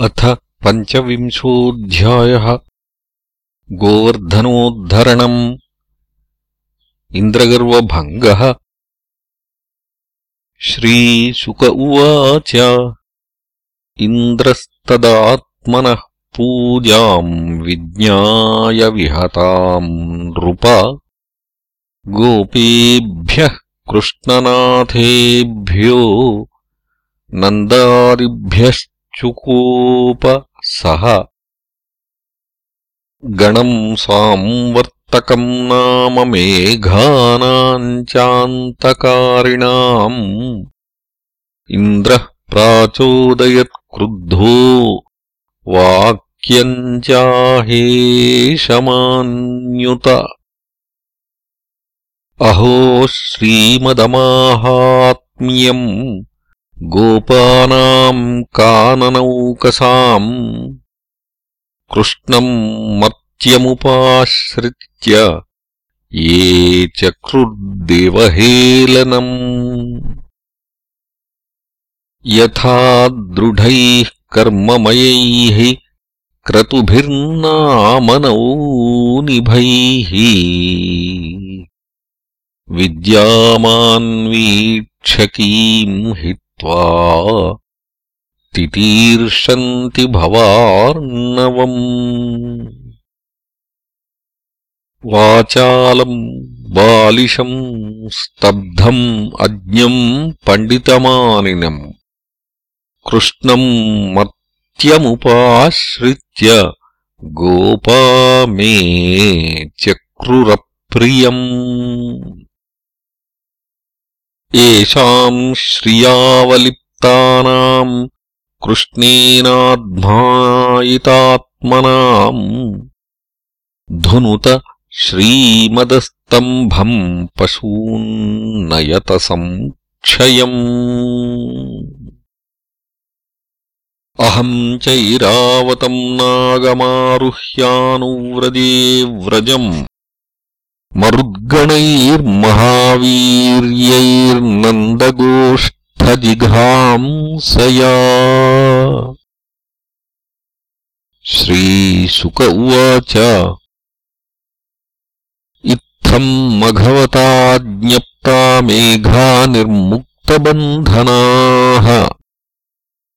अथ पञ्चविंशोऽध्यायः गोवर्धनोद्धरणम्। इन्द्रगर्वभङ्गः। श्रीशुक उवाच इन्द्रस्तदात्मनः पूजाम् विज्ञाय विहताम् नृप। गोपेभ्यः कृष्णनाथेभ्यो नन्दादिभ्यश्च चुकोप सः गणम् साम्वर्तकम् नाम मेघानाम् चान्तकारिणाम् इन्द्रः प्राचोदयत्क्रुद्धो वाक्यम् चाहेशमान्युत अहो श्रीमदमाहात्म्यम् गोपानाम् काननौकसाम् कृष्णम् मर्त्यमुपाश्रित्य ये चक्रुर्देवहेलनम्। यथा दृढैः कर्ममयैः क्रतुभिर्नामनौनिभैः विद्यामान्वीक्षकीम् हि तितीर्षन्ति भवार्णवम् वाचालम् बालिशम् स्तब्धम् अज्ञम् पण्डितमानिनम् कृष्णम् मर्त्यमुपाश्रित्य गोपा मे चक्रुरप्रियम् येषाम् श्रियावलिप्तानाम् कृष्णेनाध्मायितात्मनाम् धुनुत श्रीमदस्तम्भम् पशून्नयतसंक्षयम् अहम् चैरावतम् नागमारुह्यानुव्रजे व्रजम् मरुद्गणैर्महावीर्यैर्नन्दगोष्ठजिघांसया। श्रीशुक उवाच इत्थम् मघवता ज्ञप्ता मेघा निर्मुक्तबन्धनाः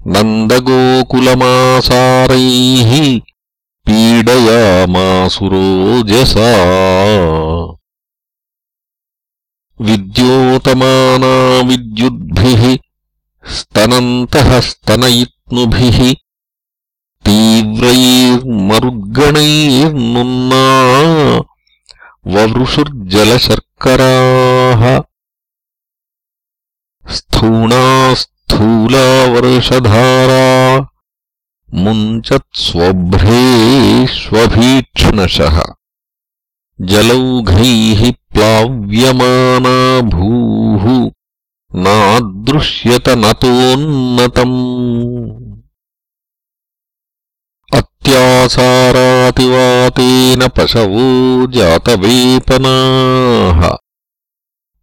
नन्दगोकुलमासारैः पीडयामासुरोजसा विद्योतमाना विद्युद्भिः स्तनन्तः स्तनयित्नुभिः तीव्रैर्मरुद्गणैर्नुन्ना ववृषुर्जलशर्कराः स्थूणास्थूलावर्षधारा मुञ्चत्स्वभ्रेष्वभीक्ष्णशः जलौघैः प्लाव्यमाना भूः नादृश्यत नतोन्नतम् अत्यासारातिवातेन पशवो जातवेपनाः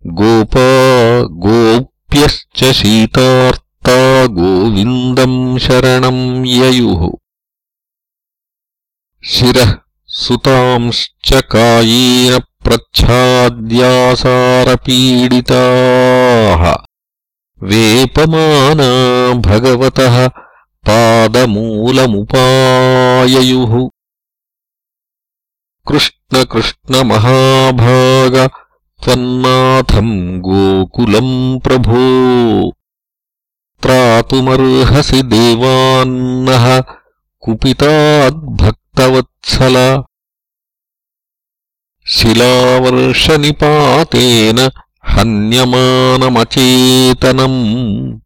गोपा गोप्यश्च शीतार्ता गोविन्दम् शरणम् ययुः। शिरः सुतांश्च कायेन प्रच्छाद्यासारपीडिताः वेपमाना भगवतः पादमूलमुपाययुः। कृष्णकृष्णमहाभाग त्वन्नाथम् गोकुलम् प्रभो। त्रातुमर्हसि देवान्नः कुपिताद्भक्तवत्सल शिलावर्षनिपातेन हन्यमानमचेतनम्।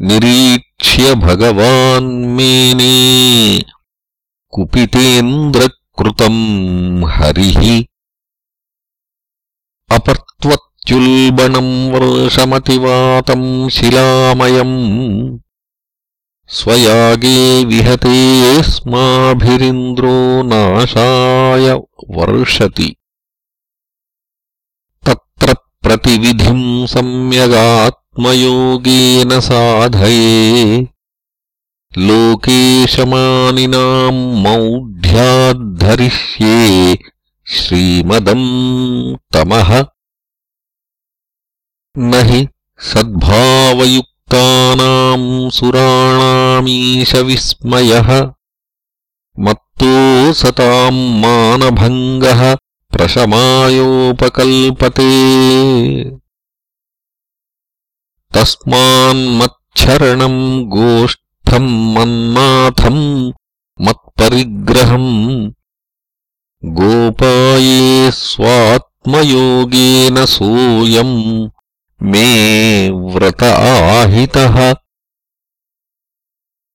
निरीक्ष्य भगवान्मेने कुपितेन्द्रकृतम् हरिः। अपर्त्वत्युल्बणम् वर्षमतिवातम् शिलामयम् स्वयागे विहतेऽस्माभिरिन्द्रो नाशाय वर्षति। तत्र प्रतिविधिम् सम्यगात्मयोगेन साधये। लोकेशमानिनाम् मौढ्याद्धरिष्ये श्रीमदम् तमः। न हि सद्भावयुक्तानाम् सुराणामीशविस्मयः मत्तो सताम् मानभङ्गः प्रशमायोपकल्पते। तस्मान्मच्छरणम् गोष्ठम् मन्नाथम् मत्परिग्रहम् गोपाये स्वात्मयोगेन सोऽयम् मे व्रत आहितः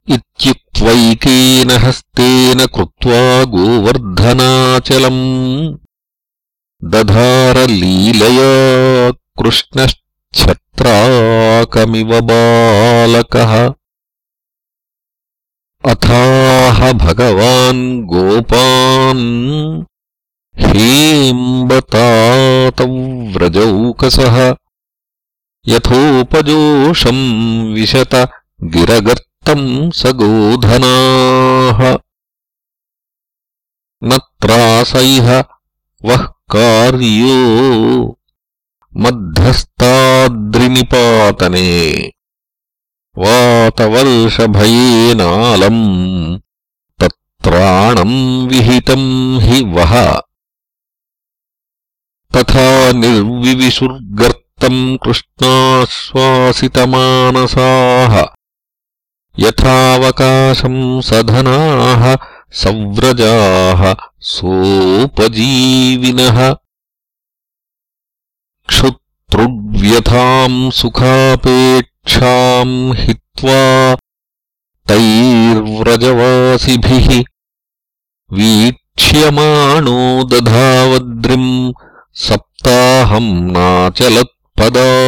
इत्युक्त्वैकेन हस्तेन कृत्वा गोवर्धनाचलम्। दधारलीलया कृष्णश्छत्राकमिव बालकः। अथाह भगवान् गोपान् हेम्बतातव्रजौकसः। यथोपजोषम् विशत गिरगर्तम् स गोधनाः न त्रासैह वः कार्यो मध्यस्ताद्रिनिपातने। वातवर्षभयेनालम् तत्राणम् विहितम् हि वः। तथा निर्विविशुर्गर्तम् कृष्णाश्वासितमानसाः यथावकाशम् सधनाः सव्रजाः सोपजीविनः क्षुतृव्यथाम् सुखापेक्षाम् हित्वा तैर्व्रजवासिभिः वीक्ष्यमाणो दधावद्रिम् सप्ताहम् नाचलत्पदात्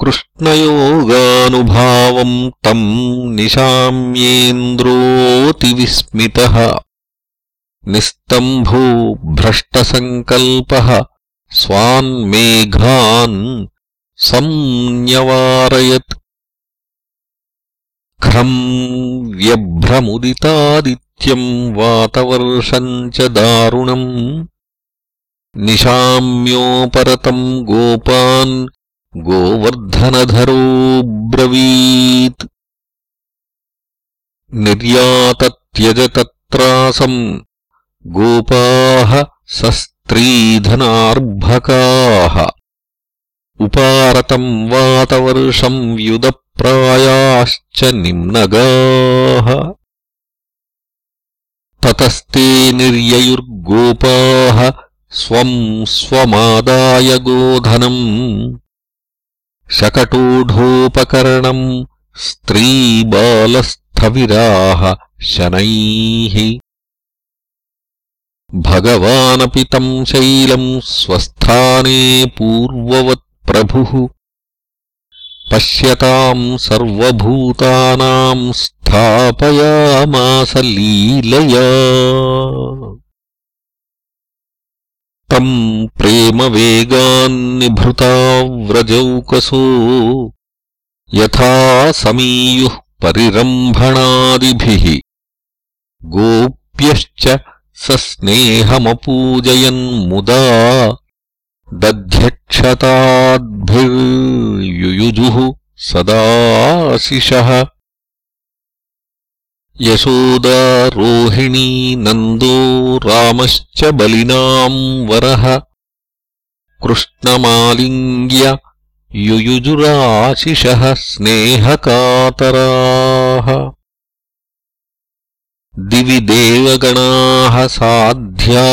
कृष्णयोगानुभावम् तम् निशाम्येन्द्रोऽतिविस्मितः। निस्तम्भो भ्रष्टसङ्कल्पः स्वान्मेघान् संन्यवारयत्। ख्रम् व्यभ्रमुदितादित्यम् वातवर्षम् च दारुणम्। निशाम्योपरतम् गोपान् गोवर्धनधरोऽब्रवीत् निर्यातत्यजतत्रासम् गोपाः सस्त्रीधनार्भकाः। उपारतम् वातवर्षम् व्युदप्रायाश्च निम्नगाः। ततस्ते निर्ययुर्गोपाः स्वम् स्वमादाय गोधनम् शकटोढोपकरणम् स्त्रीबालस्थविराः शनैः। भगवानपि तम् शैलम् स्वस्थाने पूर्ववत्प्रभुः। पश्यताम् सर्वभूतानाम् स्थापयामास लीलया प्रेमवेगान्निभृता व्रजौकसो यथा समीयुः परिरम्भणादिभिः गोप्यश्च स स्नेहमपूजयन्मुदा दध्यक्षताद्भिर्युयुजुः सदाशिषः यशोदा रोहिणी नन्दो रामश्च बलिनाम् वरः। कृष्णमालिङ्ग्य युयुजुराशिषः स्नेहकातराः। दिवि देवगणाः साध्या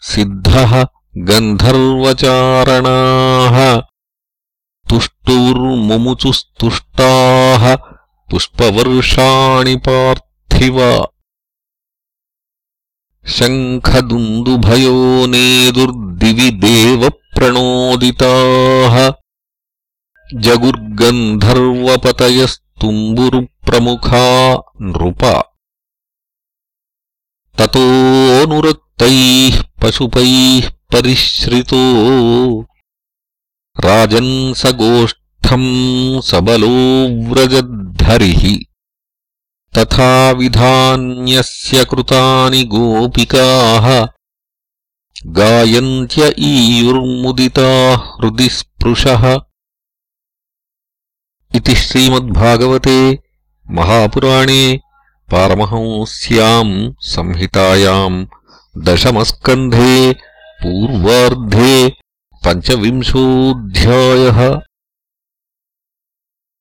सिद्धः गन्धर्वचारणाः। तुष्टुर्मुमुचुस्तुष्टाः पुष्पवर्षाणि पार्थिव। शङ्खदुन्दुभयो नेदुर्दिवि देवप्रणोदिताः। जगुर्गन्धर्वपतयस्तुम्बुरुप्रमुखा नृप। ततोऽनुरक्तैः पशुपैः परिश्रितो। राजन्सगोष्ठैर्विजहारः सबलो व्रजद्धरिः तथा विधान्यस्य कृतानि गोपिकाः गायन्त्य ईयुर्मुदिताः हृदि स्पृशः। इति श्रीमद्भागवते महापुराणे पारमहंस्याम् संहितायाम् दशमस्कन्धे पूर्वार्धे पञ्चविंशोऽध्यायः